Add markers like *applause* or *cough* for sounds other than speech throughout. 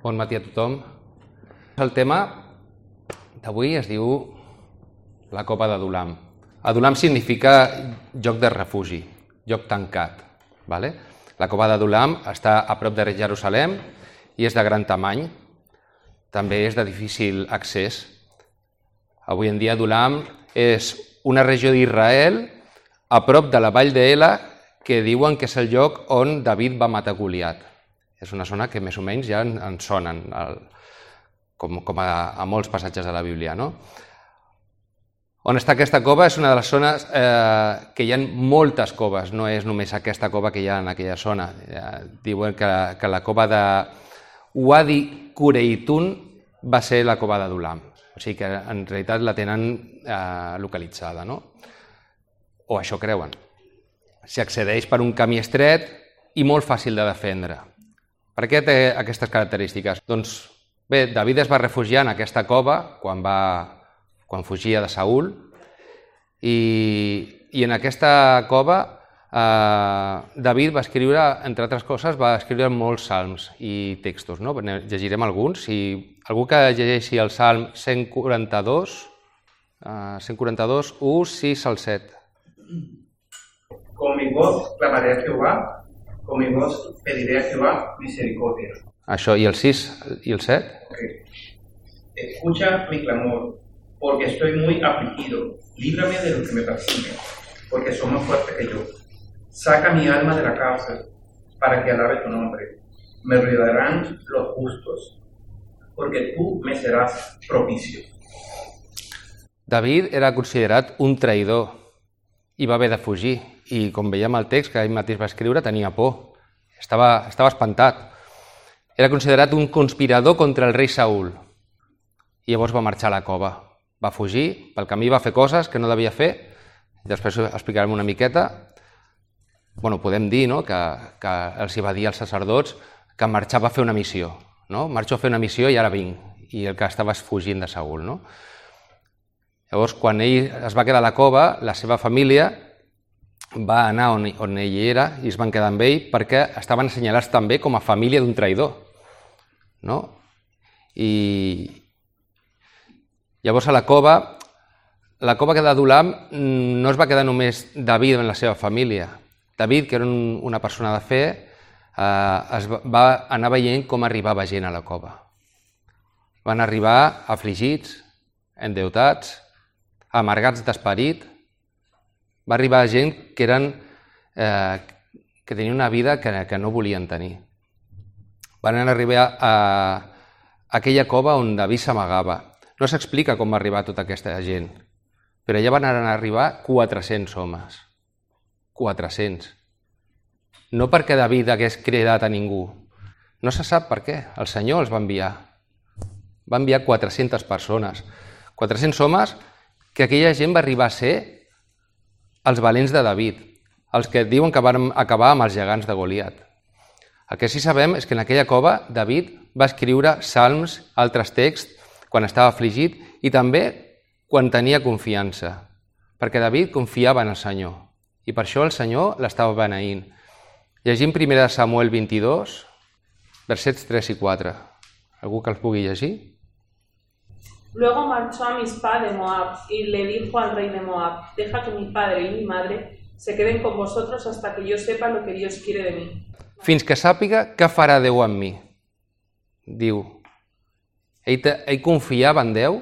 Bon matí a tothom. El tema d'avui es diu la Copa d'Adulam. Adulam significa lloc de refugi, lloc tancat. Vale? La Copa d'Adulam està a prop de Jerusalem i és de gran tamany. També és de difícil accés. Avui en dia Adulam és una regió d'Israel a prop de la vall d'Ela que diuen que és el lloc on David va matar Goliat. És una zona que més o menys ja en, en sonen, el, com, com a, a molts passatges de la Bíblia. No? On està aquesta cova és una de les zones eh, que hi ha moltes coves, no és només aquesta cova que hi ha en aquella zona. Eh, diuen que, que la cova de Wadi Kureitun va ser la cova d'Adulam. O sigui que en realitat la tenen eh, localitzada, no? O això creuen. S'hi accedeix per un camí estret i molt fàcil de defendre. Per què té aquestes característiques? Doncs bé, David es va refugiar en aquesta cova quan, va, quan fugia de Saül i, i en aquesta cova eh, David va escriure, entre altres coses, va escriure molts salms i textos. No? Llegirem alguns. Si algú que llegeixi el salm 142, eh, 142, 1, 6 al 7. Con mi voz clamaré a Jehová, con mi voz pediré a Jehová misericordia. Això, i el 6 i el 7? Okay. Escucha mi clamor, porque estoy muy afligido. Líbrame de lo que me persigue, porque son más fuertes que yo. Saca mi alma de la cárcel, para que alabe tu nombre. Me rodearán los justos, porque tú me serás propicio. David era considerat un traïdor i va haver de fugir. I com veiem el text que ell mateix va escriure, tenia por. Estava, estava espantat. Era considerat un conspirador contra el rei Saül. I llavors va marxar a la cova. Va fugir, pel camí va fer coses que no devia fer. Després explicarem una miqueta. bueno, podem dir no? que, que els hi va dir als sacerdots que marxava a fer una missió. No? Marxo a fer una missió i ara vinc. I el que estava fugint de Saül. No? Llavors, quan ell es va quedar a la cova, la seva família va anar on, on ell era i es van quedar amb ell perquè estaven assenyalats també com a família d'un traïdor. No? I llavors a la cova, la cova que d'Adulam no es va quedar només David en la seva família. David, que era un, una persona de fe, eh, es va anar veient com arribava gent a la cova. Van arribar afligits, endeutats, amargats d'esperit, va arribar gent que eren eh, que tenien una vida que, que no volien tenir. Van arribar a, aquella cova on David s'amagava. No s'explica com va arribar tota aquesta gent, però allà van arribar 400 homes. 400. No perquè David hagués cridat a ningú. No se sap per què. El Senyor els va enviar. Va enviar 400 persones. 400 homes que aquella gent va arribar a ser els valents de David, els que diuen que van acabar amb els gegants de Goliat. El que sí sabem és que en aquella cova David va escriure salms, altres texts, quan estava afligit i també quan tenia confiança, perquè David confiava en el Senyor i per això el Senyor l'estava beneint. Llegim 1 Samuel 22, versets 3 i 4. Algú que els pugui llegir? Luego marchó a Mispa de Moab y le dijo al rey de Moab, deja que mi padre y mi madre se queden con vosotros hasta que yo sepa lo que Dios quiere de mí. Fins que sàpiga què farà Déu amb mi. Diu, ell, te, ell confiava en Déu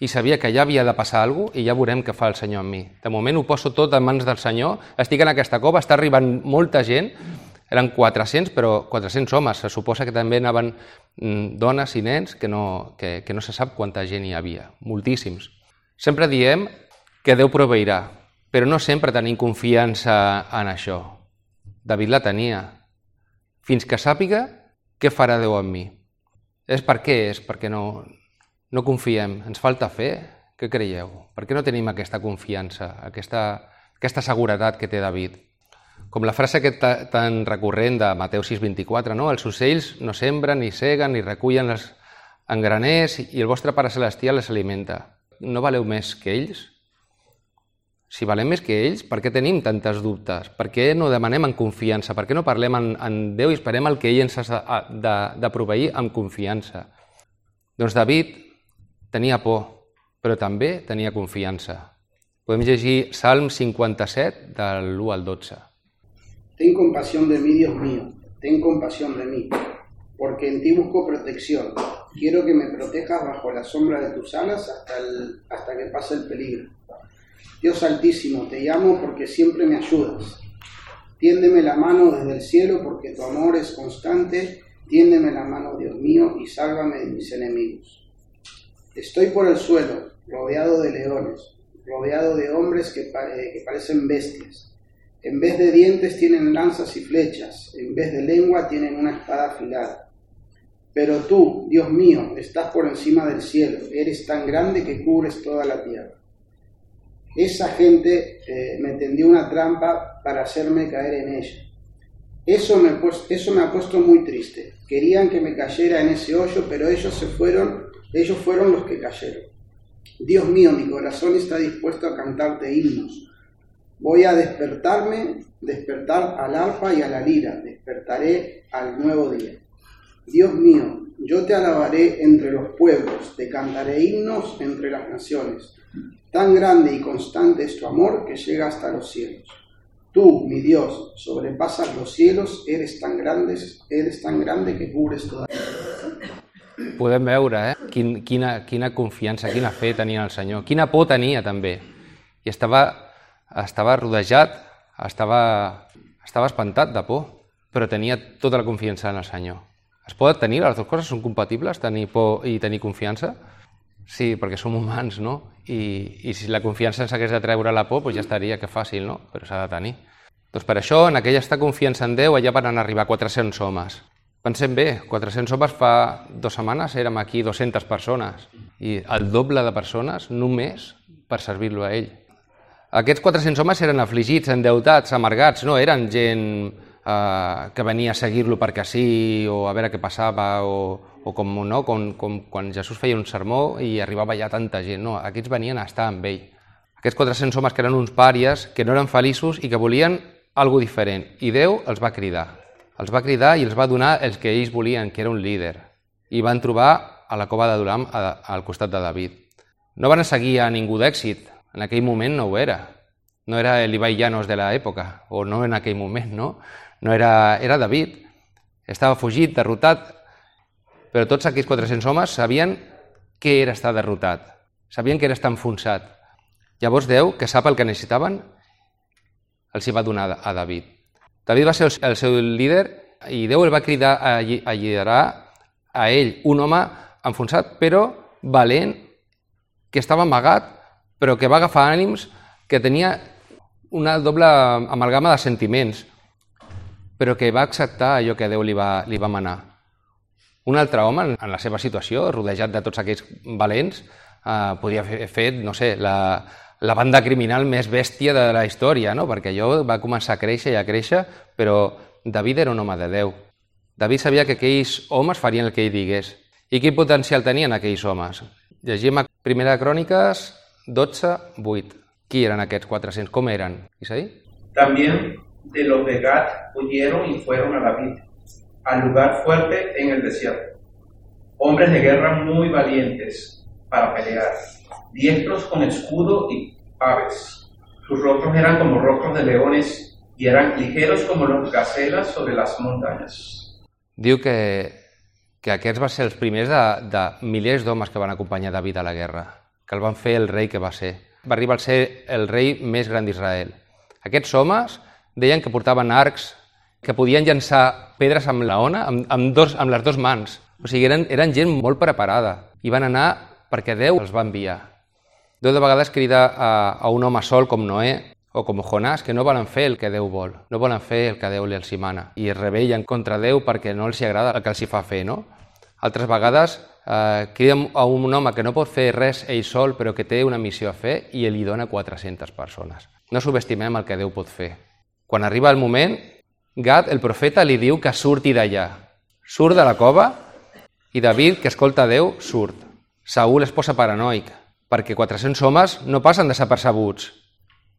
i sabia que ja havia de passar alguna cosa i ja veurem què fa el Senyor amb mi. De moment ho poso tot en mans del Senyor, estic en aquesta cova, està arribant molta gent, eren 400, però 400 homes, se suposa que també anaven mm, dones i nens, que no, que, que no se sap quanta gent hi havia, moltíssims. Sempre diem que Déu proveirà, però no sempre tenim confiança en això. David la tenia. Fins que sàpiga què farà Déu amb mi. És per què? És perquè no, no confiem, ens falta fe. Què creieu? Per què no tenim aquesta confiança, aquesta, aquesta seguretat que té David? Com la frase que tan recurrent de Mateu 6,24, no? Els ocells no sembren, ni seguen, ni recullen els engraners i el vostre Pare Celestial les alimenta. No valeu més que ells? Si valem més que ells, per què tenim tantes dubtes? Per què no demanem en confiança? Per què no parlem en, en Déu i esperem el que ell ens ha de, de proveir amb confiança? Doncs David tenia por, però també tenia confiança. Podem llegir Salm 57, del 1 al 12. Ten compasión de mí, Dios mío, ten compasión de mí, porque en ti busco protección. Quiero que me protejas bajo la sombra de tus alas hasta, el, hasta que pase el peligro. Dios Altísimo, te llamo porque siempre me ayudas. Tiéndeme la mano desde el cielo porque tu amor es constante. Tiéndeme la mano, Dios mío, y sálvame de mis enemigos. Estoy por el suelo, rodeado de leones, rodeado de hombres que, eh, que parecen bestias. En vez de dientes tienen lanzas y flechas, en vez de lengua tienen una espada afilada. Pero tú, Dios mío, estás por encima del cielo, eres tan grande que cubres toda la tierra. Esa gente eh, me tendió una trampa para hacerme caer en ella. Eso me, eso me ha puesto muy triste. Querían que me cayera en ese hoyo, pero ellos se fueron, ellos fueron los que cayeron. Dios mío, mi corazón está dispuesto a cantarte himnos. Voy a despertarme, despertar al arpa y a la lira, despertaré al nuevo día. Dios mío, yo te alabaré entre los pueblos, te cantaré himnos entre las naciones. Tan grande y constante es tu amor que llega hasta los cielos. Tú, mi Dios, sobrepasas los cielos, eres tan grande, eres tan grande que cubres toda Podem veure eh? Quin, quina, quina confiança, quina fe tenia el Senyor, quina por tenia també. I estava, estava rodejat, estava, estava espantat de por, però tenia tota la confiança en el Senyor. Es poden tenir, les dues coses són compatibles, tenir por i tenir confiança? Sí, perquè som humans, no? I, i si la confiança ens hagués de treure la por, doncs ja estaria, que fàcil, no? Però s'ha de tenir. Doncs per això, en aquella confiança en Déu, allà van arribar 400 homes. Pensem bé, 400 homes fa dues setmanes érem aquí 200 persones i el doble de persones només per servir-lo a ell. Aquests 400 homes eren afligits, endeutats, amargats, no eren gent eh, que venia a seguir-lo perquè sí o a veure què passava o, o com, no, com, com quan Jesús feia un sermó i arribava ja tanta gent. No, aquests venien a estar amb ell. Aquests 400 homes que eren uns pàries, que no eren feliços i que volien algo diferent. I Déu els va cridar. Els va cridar i els va donar els que ells volien, que era un líder. I van trobar a la cova de Duram al costat de David. No van seguir a ningú d'èxit. En aquell moment no ho era. No era l'Ibai Llanos de l'època, o no en aquell moment, no? No era, era David. Estava fugit, derrotat, però tots aquells 400 homes sabien què era estar derrotat, sabien que era estar enfonsat. Llavors Déu, que sap el que necessitaven, els hi va donar a David. David va ser el seu líder i Déu el va cridar a liderar a ell, un home enfonsat, però valent, que estava amagat, però que va agafar ànims, que tenia una doble amalgama de sentiments, però que va acceptar allò que Déu li va, li va manar. Un altre home, en la seva situació, rodejat de tots aquells valents, eh, podia haver fet, no sé, la, la banda criminal més bèstia de la història, no? perquè allò va començar a créixer i a créixer, però David era un home de Déu. David sabia que aquells homes farien el que ell digués. I quin potencial tenien aquells homes? Llegim a Primera Cròniques 12, 8. Qui eren aquests 400? Com eren? Isaí? También de los de Gad huyeron y fueron a David al lugar fuerte en el desierto. Hombres de guerra muy valientes para pelear, diestros con escudo y aves. Sus rostros eran como rostros de leones y eran ligeros como los gacelas sobre las montañas. Diu que, que aquests van ser els primers de, de milers d'homes que van acompanyar David a la guerra, que el van fer el rei que va ser. Va arribar a ser el rei més gran d'Israel. Aquests homes deien que portaven arcs, que podien llançar pedres amb la ona, amb, amb, dos, amb les dues mans. O sigui, eren, eren gent molt preparada i van anar perquè Déu els va enviar. Déu de vegades crida a, a un home sol com Noé o com Jonàs, que no volen fer el que Déu vol, no volen fer el que Déu els hi mana, i rebellen contra Déu perquè no els hi agrada el que els hi fa fer, no? Altres vegades eh, crida a un home que no pot fer res ell sol, però que té una missió a fer i li dona 400 persones. No subestimem el que Déu pot fer. Quan arriba el moment, Gad, el profeta, li diu que surti d'allà. Surt de la cova i David, que escolta Déu, surt. Saúl es posa paranoic, perquè 400 homes no passen desapercebuts.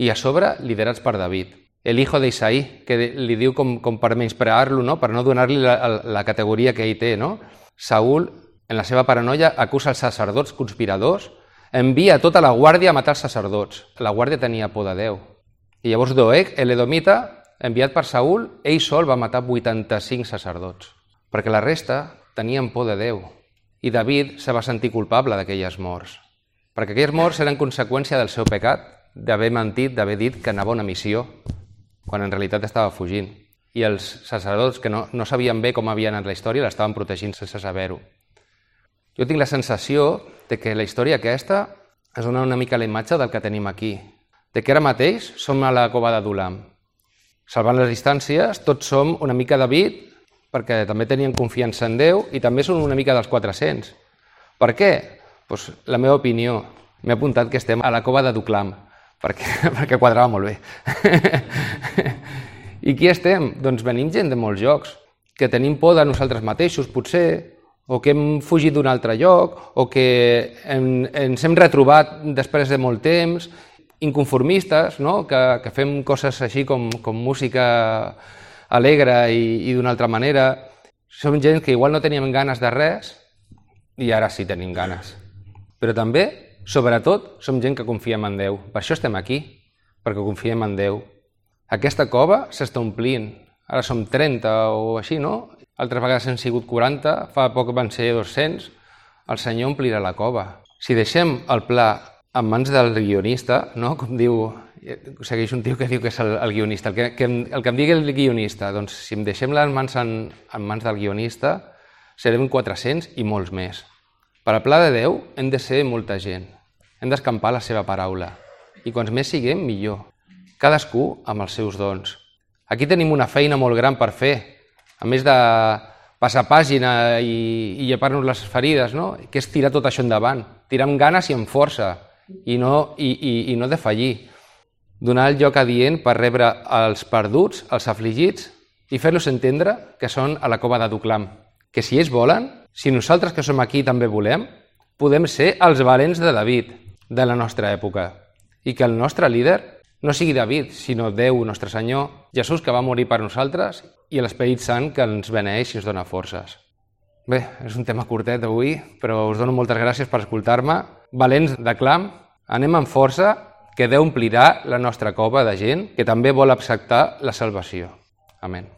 i a sobre liderats per David, el hijo d'Isaí, que li diu com, com per menysprear-lo, no? per no donar-li la, la categoria que ell té. No? Saúl, en la seva paranoia, acusa els sacerdots conspiradors, envia tota la guàrdia a matar els sacerdots. La guàrdia tenia por de Déu. I llavors Doeg, l'Edomita, enviat per Saúl, ell sol va matar 85 sacerdots, perquè la resta tenien por de Déu. I David se va sentir culpable d'aquelles morts, perquè aquelles morts eren conseqüència del seu pecat, d'haver mentit, d'haver dit que anava a una missió, quan en realitat estava fugint. I els sacerdots, que no, no sabien bé com havia anat la història, l'estaven protegint sense saber-ho. Jo tinc la sensació de que la història aquesta és dona una mica la imatge del que tenim aquí, de que ara mateix som a la cova d'Adulam. Salvant les distàncies, tots som una mica David, perquè també tenien confiança en Déu, i també són una mica dels 400. Per què? Pues, la meva opinió. M'he apuntat que estem a la cova de Duclam, perquè, *laughs* perquè quadrava molt bé. *laughs* I qui estem? Doncs venim gent de molts llocs, que tenim por de nosaltres mateixos, potser, o que hem fugit d'un altre lloc, o que en, ens hem retrobat després de molt temps, inconformistes, no? que, que fem coses així com, com música alegre i, i d'una altra manera. Som gent que igual no teníem ganes de res i ara sí tenim ganes. Però també Sobretot, som gent que confiem en Déu. Per això estem aquí, perquè confiem en Déu. Aquesta cova s'està omplint. Ara som 30 o així, no? Altres vegades han sigut 40, fa poc van ser 200. El Senyor omplirà la cova. Si deixem el pla en mans del guionista, no? com diu, segueix un tio que diu que és el, el guionista, el que, que, el que em digui el guionista, doncs si em deixem-la en, mans, en, en mans del guionista, serem 400 i molts més. Per al pla de Déu hem de ser molta gent. Hem d'escampar la seva paraula. I quants més siguem, millor. Cadascú amb els seus dons. Aquí tenim una feina molt gran per fer. A més de passar pàgina i, i llepar-nos les ferides, no? que és tirar tot això endavant. Tirar amb ganes i amb força i no, i, i, i no defallir. Donar el lloc adient per rebre els perduts, els afligits i fer-los entendre que són a la cova de Duclam. Que si ells volen, si nosaltres que som aquí també volem, podem ser els valents de David, de la nostra època, i que el nostre líder no sigui David, sinó Déu, nostre Senyor, Jesús, que va morir per nosaltres, i l'Esperit Sant, que ens beneix i ens dona forces. Bé, és un tema curtet avui, però us dono moltes gràcies per escoltar-me. Valents de clam, anem amb força, que Déu omplirà la nostra cova de gent que també vol acceptar la salvació. Amén.